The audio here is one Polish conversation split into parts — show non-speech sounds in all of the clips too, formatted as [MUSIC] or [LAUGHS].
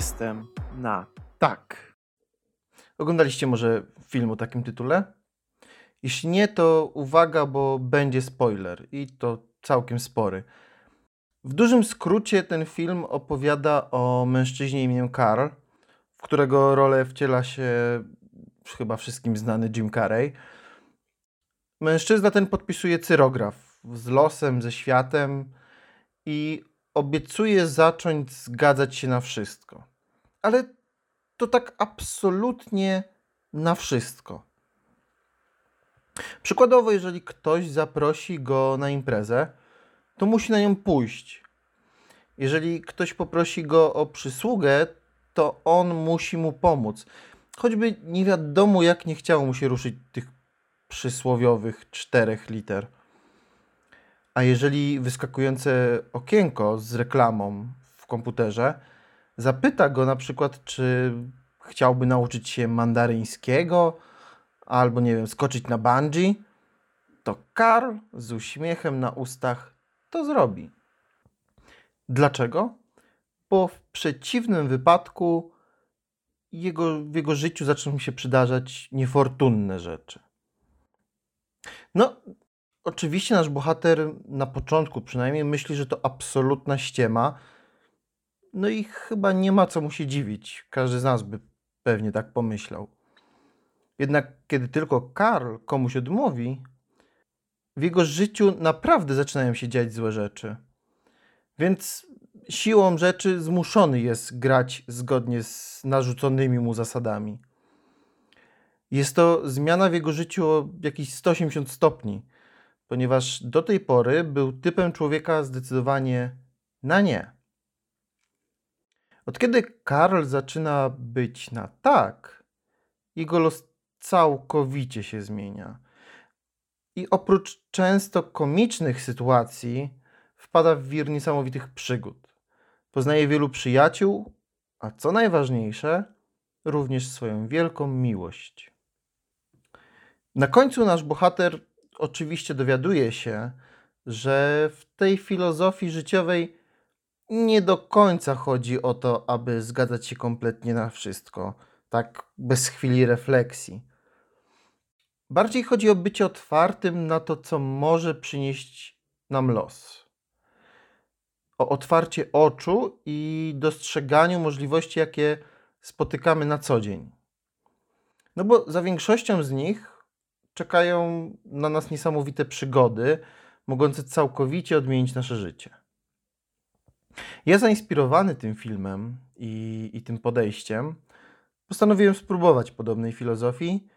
Jestem na tak. Oglądaliście może film o takim tytule? Jeśli nie, to uwaga, bo będzie spoiler i to całkiem spory. W dużym skrócie ten film opowiada o mężczyźnie imieniem Karl, w którego rolę wciela się chyba wszystkim znany Jim Carrey. Mężczyzna ten podpisuje cyrograf z losem, ze światem i obiecuje zacząć zgadzać się na wszystko. Ale to tak absolutnie na wszystko. Przykładowo, jeżeli ktoś zaprosi go na imprezę, to musi na nią pójść. Jeżeli ktoś poprosi go o przysługę, to on musi mu pomóc. Choćby nie wiadomo, jak nie chciało mu się ruszyć tych przysłowiowych czterech liter. A jeżeli wyskakujące okienko z reklamą w komputerze zapyta go na przykład, czy chciałby nauczyć się mandaryńskiego, albo nie wiem, skoczyć na bungee, to Karl z uśmiechem na ustach to zrobi. Dlaczego? Bo w przeciwnym wypadku jego, w jego życiu zaczną się przydarzać niefortunne rzeczy. No, oczywiście nasz bohater na początku przynajmniej myśli, że to absolutna ściema. No i chyba nie ma co mu się dziwić. Każdy z nas by pewnie tak pomyślał. Jednak kiedy tylko Karl komuś odmówi, w jego życiu naprawdę zaczynają się dziać złe rzeczy. Więc siłą rzeczy zmuszony jest grać zgodnie z narzuconymi mu zasadami. Jest to zmiana w jego życiu o jakieś 180 stopni, ponieważ do tej pory był typem człowieka zdecydowanie na nie. Od kiedy Karl zaczyna być na tak, jego los całkowicie się zmienia. I oprócz często komicznych sytuacji, wpada w wir niesamowitych przygód. Poznaje wielu przyjaciół, a co najważniejsze, również swoją wielką miłość. Na końcu nasz bohater oczywiście dowiaduje się, że w tej filozofii życiowej nie do końca chodzi o to, aby zgadzać się kompletnie na wszystko, tak bez chwili refleksji. Bardziej chodzi o bycie otwartym na to, co może przynieść nam los. O otwarcie oczu i dostrzeganiu możliwości, jakie spotykamy na co dzień. No bo za większością z nich czekają na nas niesamowite przygody, mogące całkowicie odmienić nasze życie. Ja zainspirowany tym filmem i, i tym podejściem, postanowiłem spróbować podobnej filozofii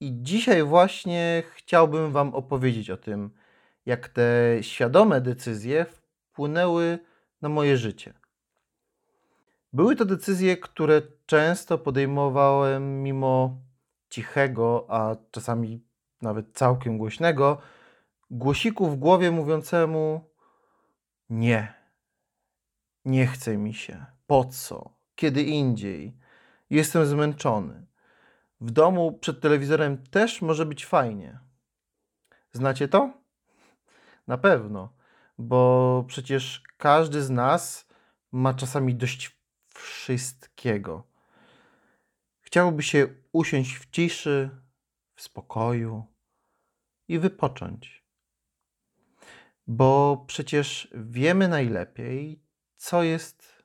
i dzisiaj właśnie chciałbym Wam opowiedzieć o tym, jak te świadome decyzje wpłynęły na moje życie. Były to decyzje, które często podejmowałem mimo cichego, a czasami nawet całkiem głośnego głosiku w głowie mówiącemu: Nie, nie chce mi się, po co, kiedy indziej, jestem zmęczony. W domu przed telewizorem też może być fajnie. Znacie to? Na pewno, bo przecież każdy z nas ma czasami dość wszystkiego. Chciałoby się usiąść w ciszy, w spokoju i wypocząć. Bo przecież wiemy najlepiej, co jest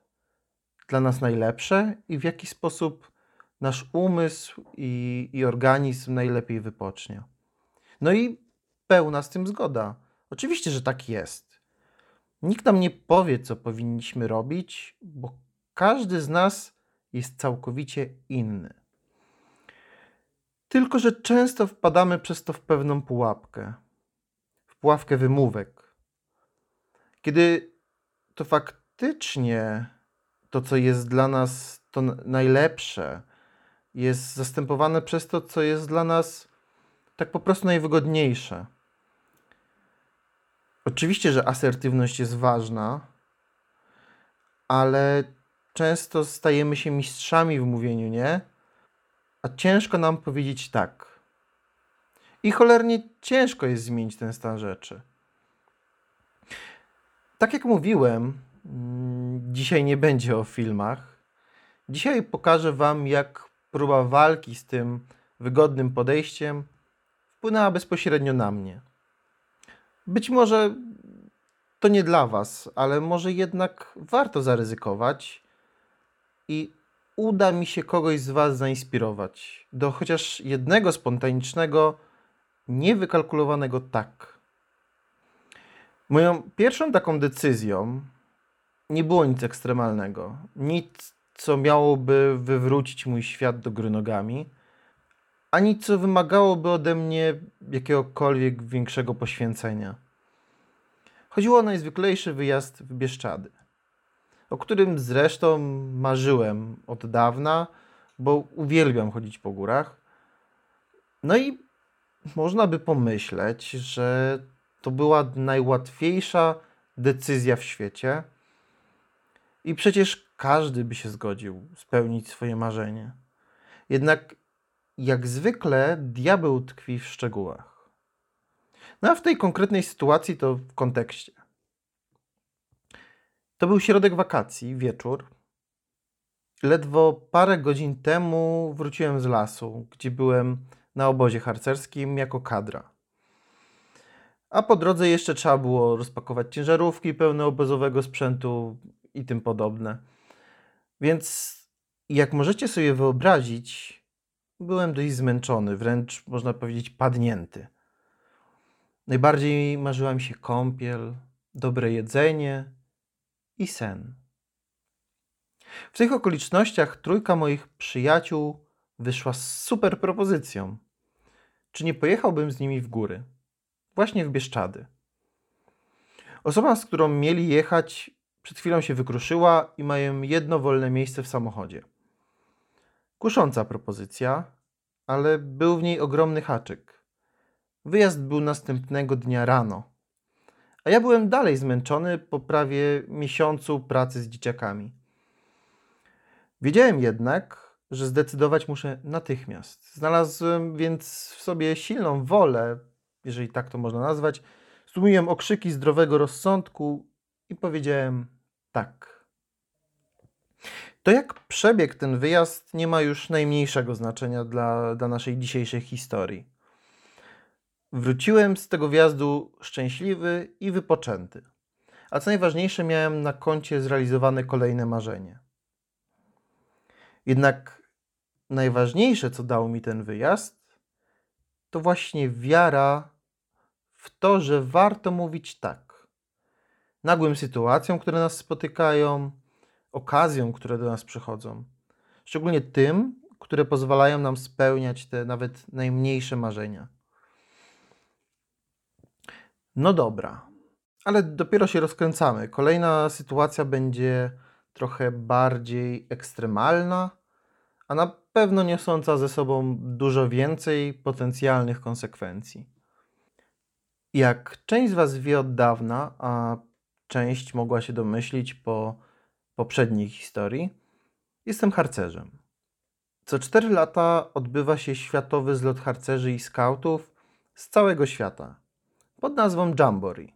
dla nas najlepsze i w jaki sposób nasz umysł i, i organizm najlepiej wypocznie. No i pełna z tym zgoda. Oczywiście, że tak jest. Nikt nam nie powie, co powinniśmy robić, bo każdy z nas jest całkowicie inny. Tylko, że często wpadamy przez to w pewną pułapkę w pułapkę wymówek. Kiedy to faktycznie to, co jest dla nas to najlepsze, jest zastępowane przez to, co jest dla nas tak po prostu najwygodniejsze. Oczywiście, że asertywność jest ważna, ale często stajemy się mistrzami w mówieniu nie, a ciężko nam powiedzieć tak. I cholernie ciężko jest zmienić ten stan rzeczy. Tak jak mówiłem, dzisiaj nie będzie o filmach, Dzisiaj pokażę Wam, jak próba walki z tym wygodnym podejściem wpłynęła bezpośrednio na mnie. Być może to nie dla Was, ale może jednak warto zaryzykować i uda mi się kogoś z Was zainspirować do chociaż jednego spontanicznego, niewykalkulowanego tak. Moją pierwszą taką decyzją nie było nic ekstremalnego. Nic, co miałoby wywrócić mój świat do góry nogami, ani co wymagałoby ode mnie jakiegokolwiek większego poświęcenia. Chodziło o najzwyklejszy wyjazd w Bieszczady, o którym zresztą marzyłem od dawna, bo uwielbiam chodzić po górach. No i można by pomyśleć, że to była najłatwiejsza decyzja w świecie. I przecież każdy by się zgodził spełnić swoje marzenie. Jednak jak zwykle diabeł tkwi w szczegółach. No a w tej konkretnej sytuacji to w kontekście. To był środek wakacji, wieczór. Ledwo parę godzin temu wróciłem z lasu, gdzie byłem na obozie harcerskim jako kadra. A po drodze jeszcze trzeba było rozpakować ciężarówki pełne obozowego sprzętu i tym podobne. Więc jak możecie sobie wyobrazić, byłem dość zmęczony, wręcz można powiedzieć padnięty. Najbardziej marzyła mi się kąpiel, dobre jedzenie i sen. W tych okolicznościach trójka moich przyjaciół wyszła z super propozycją. Czy nie pojechałbym z nimi w góry? Właśnie w Bieszczady. Osoba, z którą mieli jechać, przed chwilą się wykruszyła i mają jedno wolne miejsce w samochodzie. Kusząca propozycja, ale był w niej ogromny haczyk. Wyjazd był następnego dnia rano, a ja byłem dalej zmęczony po prawie miesiącu pracy z dzieciakami. Wiedziałem jednak, że zdecydować muszę natychmiast. Znalazłem więc w sobie silną wolę, jeżeli tak to można nazwać. Stłumiłem okrzyki zdrowego rozsądku i powiedziałem tak. To jak przebiegł ten wyjazd nie ma już najmniejszego znaczenia dla, dla naszej dzisiejszej historii. Wróciłem z tego wjazdu szczęśliwy i wypoczęty. A co najważniejsze, miałem na koncie zrealizowane kolejne marzenie. Jednak najważniejsze, co dał mi ten wyjazd, to właśnie wiara w to, że warto mówić tak. Nagłym sytuacjom, które nas spotykają, okazjom, które do nas przychodzą. Szczególnie tym, które pozwalają nam spełniać te nawet najmniejsze marzenia. No dobra, ale dopiero się rozkręcamy. Kolejna sytuacja będzie trochę bardziej ekstremalna, a na pewno niosąca ze sobą dużo więcej potencjalnych konsekwencji. Jak część z Was wie od dawna, a część mogła się domyślić po poprzedniej historii, jestem harcerzem. Co 4 lata odbywa się światowy zlot harcerzy i skautów z całego świata pod nazwą Jamboree.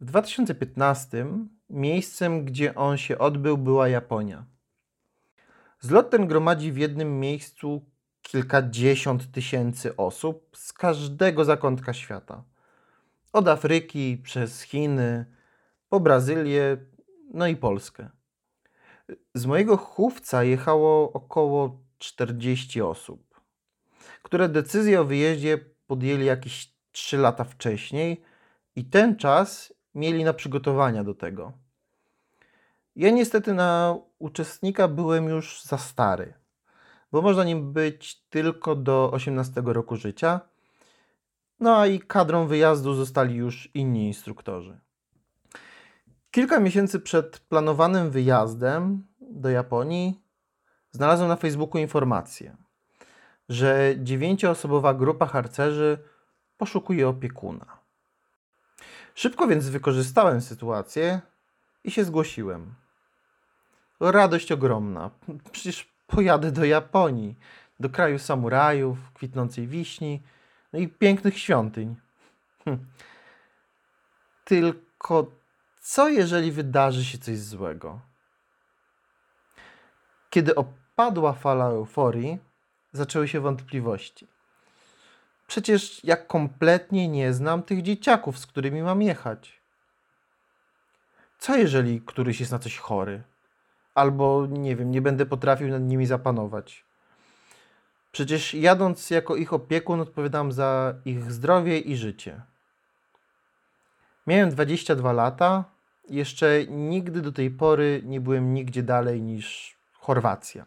W 2015 miejscem, gdzie on się odbył, była Japonia. Zlot ten gromadzi w jednym miejscu kilkadziesiąt tysięcy osób z każdego zakątka świata. Od Afryki przez Chiny, po Brazylię, no i Polskę. Z mojego chówca jechało około 40 osób, które decyzję o wyjeździe podjęli jakieś 3 lata wcześniej i ten czas mieli na przygotowania do tego. Ja niestety na uczestnika byłem już za stary, bo można nim być tylko do 18 roku życia. No a i kadrą wyjazdu zostali już inni instruktorzy. Kilka miesięcy przed planowanym wyjazdem do Japonii znalazłem na Facebooku informację, że dziewięcioosobowa grupa harcerzy poszukuje opiekuna. Szybko więc wykorzystałem sytuację i się zgłosiłem. Radość ogromna. Przecież pojadę do Japonii, do kraju samurajów, kwitnącej wiśni, no i pięknych świątyń. Hm. Tylko co jeżeli wydarzy się coś złego? Kiedy opadła fala euforii, zaczęły się wątpliwości. Przecież ja kompletnie nie znam tych dzieciaków, z którymi mam jechać. Co jeżeli któryś jest na coś chory? Albo nie wiem, nie będę potrafił nad nimi zapanować. Przecież jadąc jako ich opiekun odpowiadam za ich zdrowie i życie. Miałem 22 lata, jeszcze nigdy do tej pory nie byłem nigdzie dalej niż Chorwacja.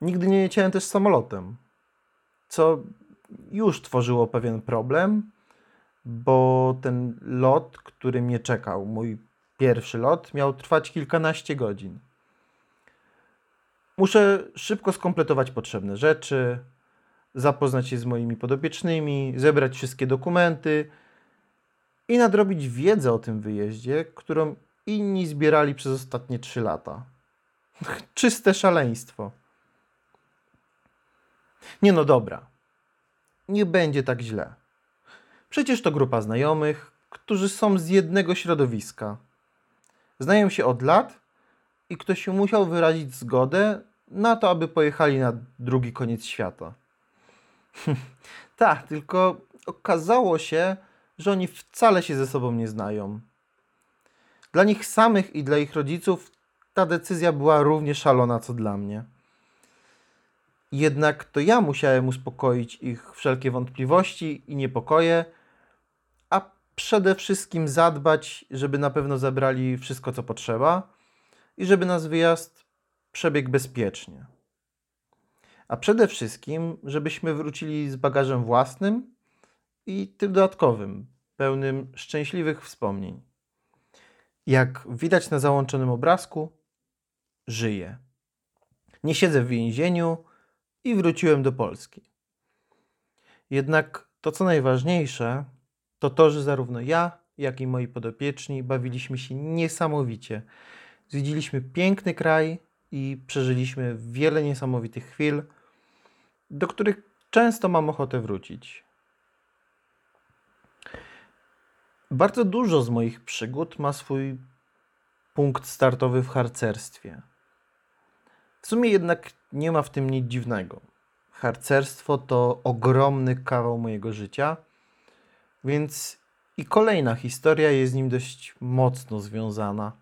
Nigdy nie leciałem też samolotem, co już tworzyło pewien problem, bo ten lot, który mnie czekał, mój pierwszy lot, miał trwać kilkanaście godzin. Muszę szybko skompletować potrzebne rzeczy, zapoznać się z moimi podopiecznymi, zebrać wszystkie dokumenty i nadrobić wiedzę o tym wyjeździe, którą inni zbierali przez ostatnie trzy lata. [LAUGHS] Czyste szaleństwo. Nie no dobra. Nie będzie tak źle. Przecież to grupa znajomych, którzy są z jednego środowiska. Znają się od lat i ktoś musiał wyrazić zgodę na to, aby pojechali na drugi koniec świata. [LAUGHS] tak, tylko okazało się, że oni wcale się ze sobą nie znają. Dla nich samych i dla ich rodziców ta decyzja była równie szalona co dla mnie. Jednak to ja musiałem uspokoić ich wszelkie wątpliwości i niepokoje, a przede wszystkim zadbać, żeby na pewno zabrali wszystko, co potrzeba i żeby nasz wyjazd przebiegł bezpiecznie. A przede wszystkim, żebyśmy wrócili z bagażem własnym i tym dodatkowym, pełnym szczęśliwych wspomnień. Jak widać na załączonym obrazku, żyję. Nie siedzę w więzieniu i wróciłem do Polski. Jednak to, co najważniejsze, to to, że zarówno ja, jak i moi podopieczni bawiliśmy się niesamowicie. Zwiedziliśmy piękny kraj i przeżyliśmy wiele niesamowitych chwil, do których często mam ochotę wrócić. Bardzo dużo z moich przygód ma swój punkt startowy w harcerstwie. W sumie jednak nie ma w tym nic dziwnego. Harcerstwo to ogromny kawał mojego życia, więc i kolejna historia jest z nim dość mocno związana.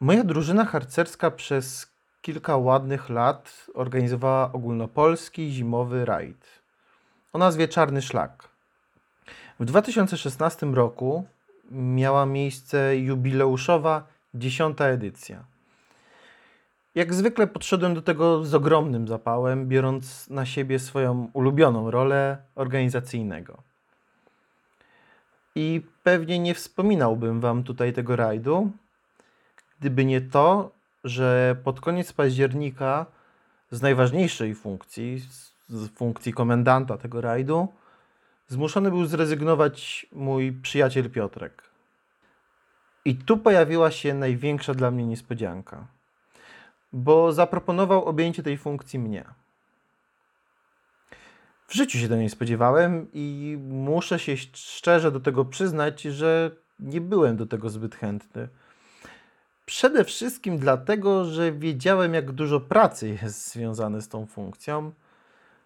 Moja drużyna harcerska przez kilka ładnych lat organizowała ogólnopolski zimowy rajd o nazwie Czarny Szlak. W 2016 roku miała miejsce jubileuszowa dziesiąta edycja. Jak zwykle podszedłem do tego z ogromnym zapałem, biorąc na siebie swoją ulubioną rolę organizacyjnego. I pewnie nie wspominałbym Wam tutaj tego rajdu, gdyby nie to, że pod koniec października z najważniejszej funkcji, z funkcji komendanta tego rajdu, zmuszony był zrezygnować mój przyjaciel Piotrek. I tu pojawiła się największa dla mnie niespodzianka bo zaproponował objęcie tej funkcji mnie. W życiu się tego nie spodziewałem i muszę się szczerze do tego przyznać, że nie byłem do tego zbyt chętny. Przede wszystkim dlatego, że wiedziałem, jak dużo pracy jest związane z tą funkcją.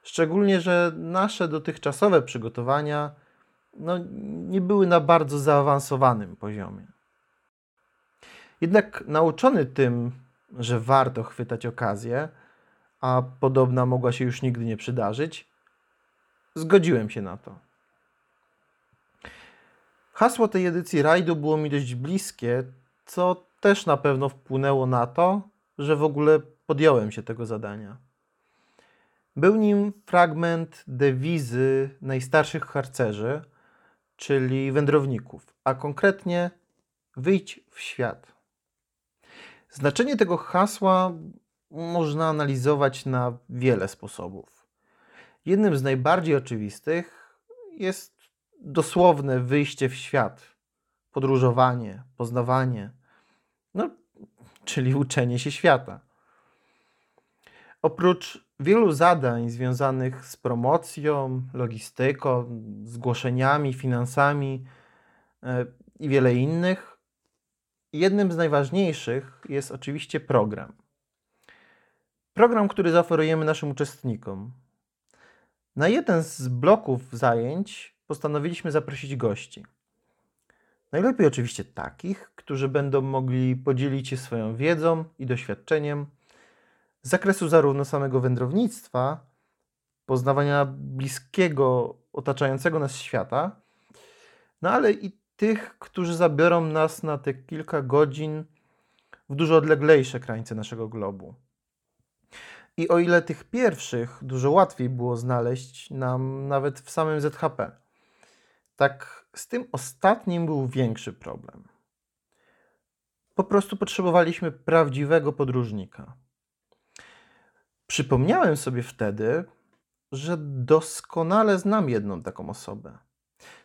Szczególnie, że nasze dotychczasowe przygotowania no, nie były na bardzo zaawansowanym poziomie. Jednak nauczony tym, że warto chwytać okazję, a podobna mogła się już nigdy nie przydarzyć, zgodziłem się na to. Hasło tej edycji rajdu było mi dość bliskie, co też na pewno wpłynęło na to, że w ogóle podjąłem się tego zadania. Był nim fragment dewizy najstarszych harcerzy, czyli wędrowników, a konkretnie wyjdź w świat. Znaczenie tego hasła można analizować na wiele sposobów. Jednym z najbardziej oczywistych jest dosłowne wyjście w świat, podróżowanie, poznawanie, no, czyli uczenie się świata. Oprócz wielu zadań związanych z promocją, logistyką, zgłoszeniami, finansami e, i wiele innych, jednym z najważniejszych jest oczywiście program. Program, który zaoferujemy naszym uczestnikom. Na jeden z bloków zajęć postanowiliśmy zaprosić gości. Najlepiej oczywiście takich, którzy będą mogli podzielić się swoją wiedzą i doświadczeniem z zakresu zarówno samego wędrownictwa, poznawania bliskiego, otaczającego nas świata, no ale i tych, którzy zabiorą nas na te kilka godzin w dużo odleglejsze krańce naszego globu. I o ile tych pierwszych dużo łatwiej było znaleźć nam nawet w samym ZHP, tak z tym ostatnim był większy problem. Po prostu potrzebowaliśmy prawdziwego podróżnika. Przypomniałem sobie wtedy, że doskonale znam jedną taką osobę.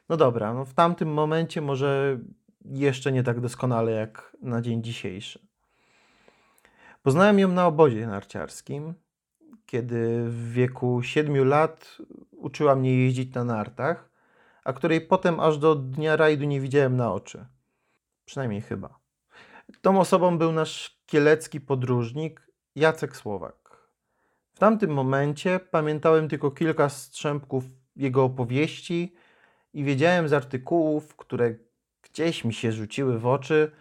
No dobra, no w tamtym momencie może jeszcze nie tak doskonale jak na dzień dzisiejszy. Poznałem ją na obozie narciarskim, kiedy w wieku 7 lat uczyła mnie jeździć na nartach, a której potem aż do dnia rajdu nie widziałem na oczy. Przynajmniej chyba. Tą osobą był nasz kielecki podróżnik Jacek Słowak. W tamtym momencie pamiętałem tylko kilka strzępków jego opowieści i wiedziałem z artykułów, które gdzieś mi się rzuciły w oczy,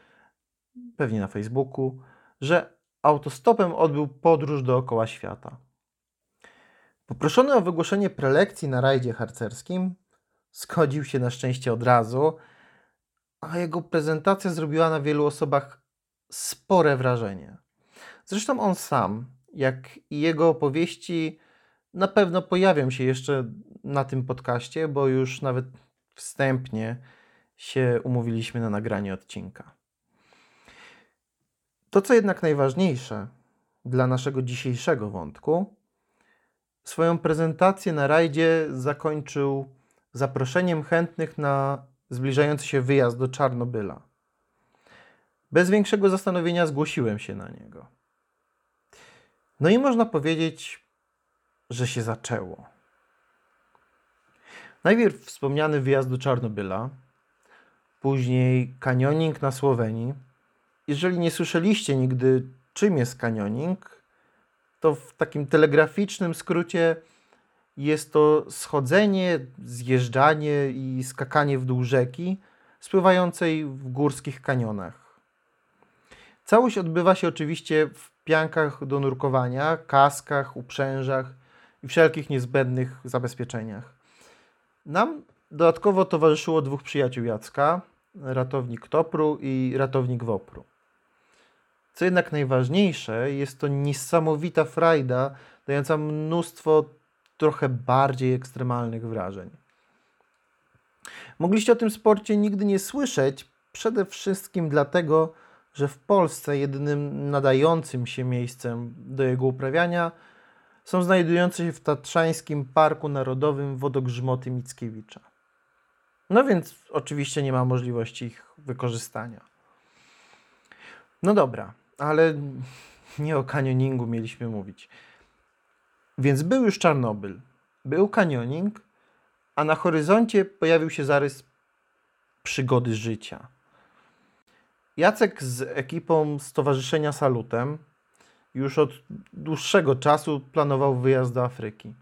pewnie na Facebooku, że autostopem odbył podróż dookoła świata. Poproszony o wygłoszenie prelekcji na rajdzie harcerskim, zgodził się na szczęście od razu, a jego prezentacja zrobiła na wielu osobach spore wrażenie. Zresztą on sam, jak i jego opowieści, na pewno pojawią się jeszcze na tym podcaście, bo już nawet wstępnie się umówiliśmy na nagranie odcinka. To, co jednak najważniejsze dla naszego dzisiejszego wątku, swoją prezentację na rajdzie zakończył zaproszeniem chętnych na zbliżający się wyjazd do Czarnobyla. Bez większego zastanowienia zgłosiłem się na niego. No i można powiedzieć, że się zaczęło. Najpierw wspomniany wyjazd do Czarnobyla, później kanioning na Słowenii. Jeżeli nie słyszeliście nigdy, czym jest kanioning, to w takim telegraficznym skrócie jest to schodzenie, zjeżdżanie i skakanie w dół rzeki spływającej w górskich kanionach. Całość odbywa się oczywiście w piankach do nurkowania, kaskach, uprzężach i wszelkich niezbędnych zabezpieczeniach. Nam dodatkowo towarzyszyło dwóch przyjaciół Jacka, ratownik Topru i ratownik Wopru. Co jednak najważniejsze, jest to niesamowita frajda, dająca mnóstwo trochę bardziej ekstremalnych wrażeń. Mogliście o tym sporcie nigdy nie słyszeć, przede wszystkim dlatego, w Polsce jedynym nadającym się miejscem do jego uprawiania są znajdujące się w Tatrzańskim Parku Narodowym Wodogrzmoty Mickiewicza. No więc oczywiście nie ma możliwości ich wykorzystania. No dobra, ale nie o kanioningu mieliśmy mówić. Więc był już Czarnobyl, był kanioning, a na horyzoncie pojawił się zarys przygody życia. Jacek z ekipą Stowarzyszenia Salutem już od dłuższego czasu planował wyjazd do Afryki.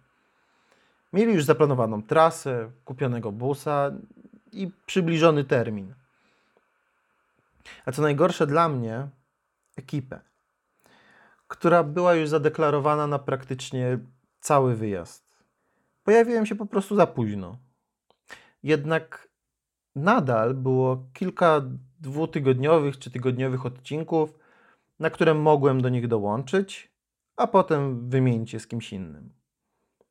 Mieli już zaplanowaną trasę, kupionego busa i przybliżony termin. A co najgorsze dla mnie, ekipę, która była już zadeklarowana na praktycznie cały wyjazd. Pojawiłem się po prostu za późno. Jednak nadal było kilka dwutygodniowych czy tygodniowych odcinków, na które mogłem do nich dołączyć, a potem wymienić je z kimś innym.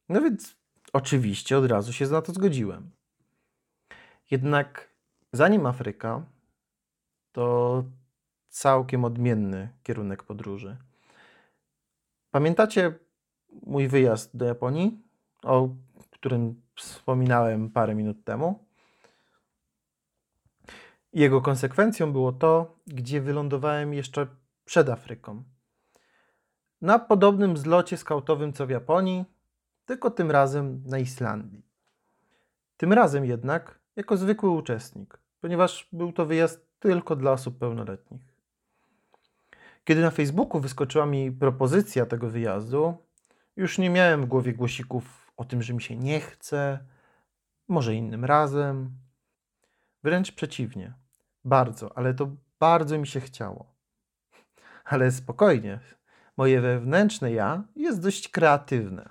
No więc oczywiście od razu się na to zgodziłem. Jednak zanim Afryka, to całkiem odmienny kierunek podróży. Pamiętacie mój wyjazd do Japonii, o którym wspominałem parę minut temu? Jego konsekwencją było to, gdzie wylądowałem jeszcze przed Afryką. Na podobnym zlocie skautowym co w Japonii, tylko tym razem na Islandii. Tym razem jednak jako zwykły uczestnik, ponieważ był to wyjazd tylko dla osób pełnoletnich. Kiedy na Facebooku wyskoczyła mi propozycja tego wyjazdu, już nie miałem w głowie głosików o tym, że mi się nie chce, może innym razem. Wręcz przeciwnie. Bardzo, ale to bardzo mi się chciało. Ale spokojnie, moje wewnętrzne ja jest dość kreatywne.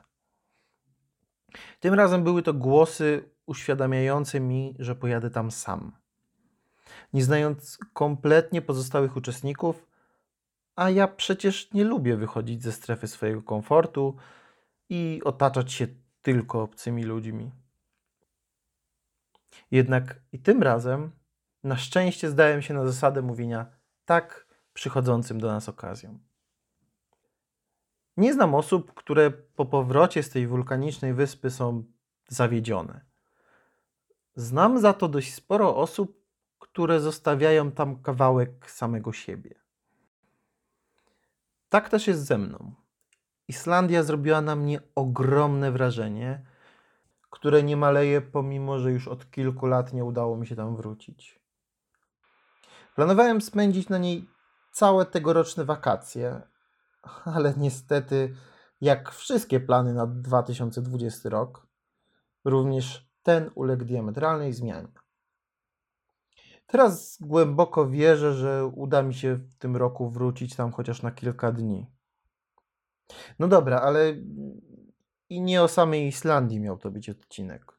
Tym razem były to głosy uświadamiające mi, że pojadę tam sam. Nie znając kompletnie pozostałych uczestników, a ja przecież nie lubię wychodzić ze strefy swojego komfortu i otaczać się tylko obcymi ludźmi. Jednak i tym razem na szczęście zdałem się na zasadę mówienia tak przychodzącym do nas okazjom. Nie znam osób, które po powrocie z tej wulkanicznej wyspy są zawiedzione. Znam za to dość sporo osób, które zostawiają tam kawałek samego siebie. Tak też jest ze mną. Islandia zrobiła na mnie ogromne wrażenie, które nie maleje, pomimo że już od kilku lat nie udało mi się tam wrócić. Planowałem spędzić na niej całe tegoroczne wakacje, ale niestety, jak wszystkie plany na 2020 rok, również ten uległ diametralnej zmianie. Teraz głęboko wierzę, że uda mi się w tym roku wrócić tam chociaż na kilka dni. No dobra, ale i nie o samej Islandii miał to być odcinek.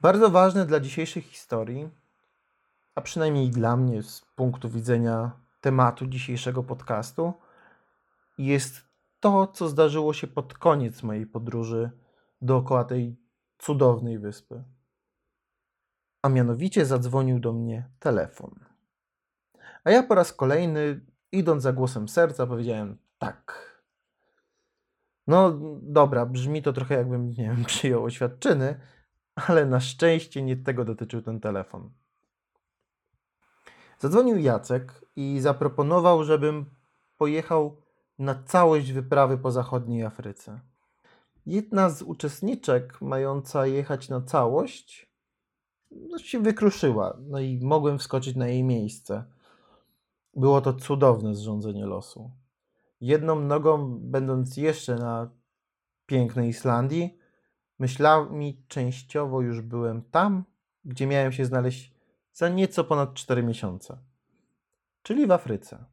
Bardzo ważne dla dzisiejszej historii, a przynajmniej dla mnie z punktu widzenia tematu dzisiejszego podcastu, jest to, co zdarzyło się pod koniec mojej podróży dookoła tej cudownej wyspy. A mianowicie zadzwonił do mnie telefon. A ja po raz kolejny, idąc za głosem serca, powiedziałem tak. No dobra, brzmi to trochę jakbym, nie wiem, przyjął oświadczyny, ale na szczęście nie tego dotyczył ten telefon. Zadzwonił Jacek i zaproponował, żebym pojechał na całość wyprawy po zachodniej Afryce. Jedna z uczestniczek, mająca jechać na całość, no, się wykruszyła, no i mogłem wskoczyć na jej miejsce. Było to cudowne zrządzenie losu. Jedną nogą, będąc jeszcze na pięknej Islandii, myślami częściowo już byłem tam, gdzie miałem się znaleźć za nieco ponad 4 miesiące, czyli w Afryce.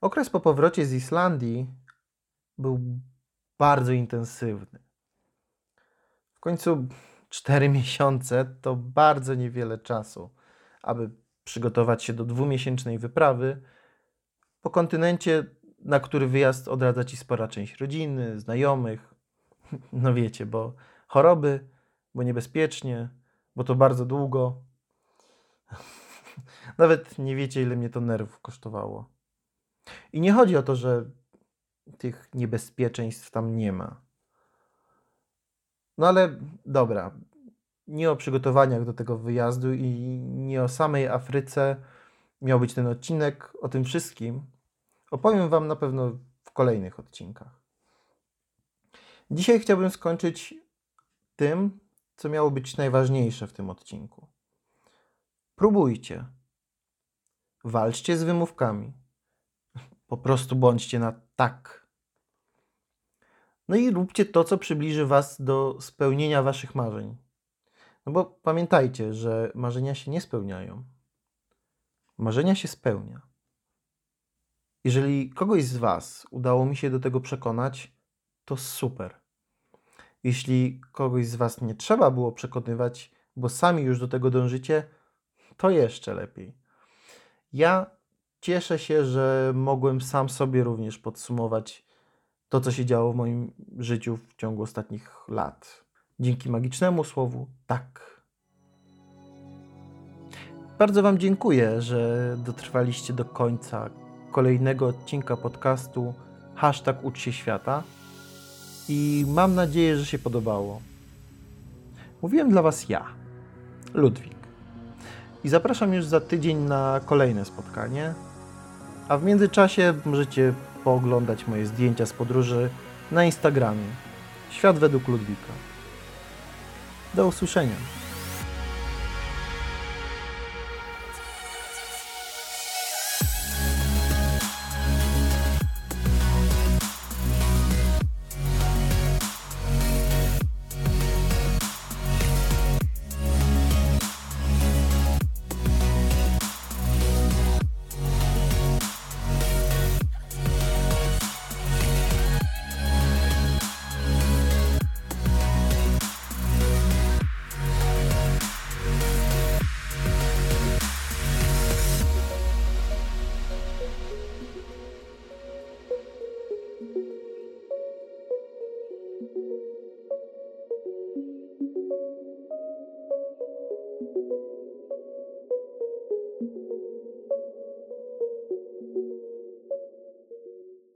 Okres po powrocie z Islandii był bardzo intensywny. W końcu 4 miesiące to bardzo niewiele czasu, aby przygotować się do dwumiesięcznej wyprawy po kontynencie, na który wyjazd odradza ci spora część rodziny, znajomych. [LAUGHS] No wiecie, bo choroby, bo niebezpiecznie, bo to bardzo długo. [LAUGHS] Nawet nie wiecie, ile mnie to nerwów kosztowało. I nie chodzi o to, że tych niebezpieczeństw tam nie ma. No ale dobra, nie o przygotowaniach do tego wyjazdu i nie o samej Afryce miał być ten odcinek. O tym wszystkim opowiem Wam na pewno w kolejnych odcinkach. Dzisiaj chciałbym skończyć tym, co miało być najważniejsze w tym odcinku. Próbujcie. Walczcie z wymówkami. Po prostu bądźcie na tak. No i róbcie to, co przybliży Was do spełnienia Waszych marzeń. No bo pamiętajcie, że marzenia się nie spełniają. Marzenia się spełnia. Jeżeli kogoś z Was udało mi się do tego przekonać, to super. Jeśli kogoś z Was nie trzeba było przekonywać, bo sami już do tego dążycie, to jeszcze lepiej. Ja cieszę się, że mogłem sam sobie również podsumować to, co się działo w moim życiu w ciągu ostatnich lat. Dzięki magicznemu słowu tak. Bardzo Wam dziękuję, że dotrwaliście do końca kolejnego odcinka podcastu Hashtag Ucz się świata i mam nadzieję, że się podobało. Mówiłem dla Was ja, Ludwik. I zapraszam już za tydzień na kolejne spotkanie. A w międzyczasie możecie pooglądać moje zdjęcia z podróży na Instagramie. Świat według Ludwika. Do usłyszenia.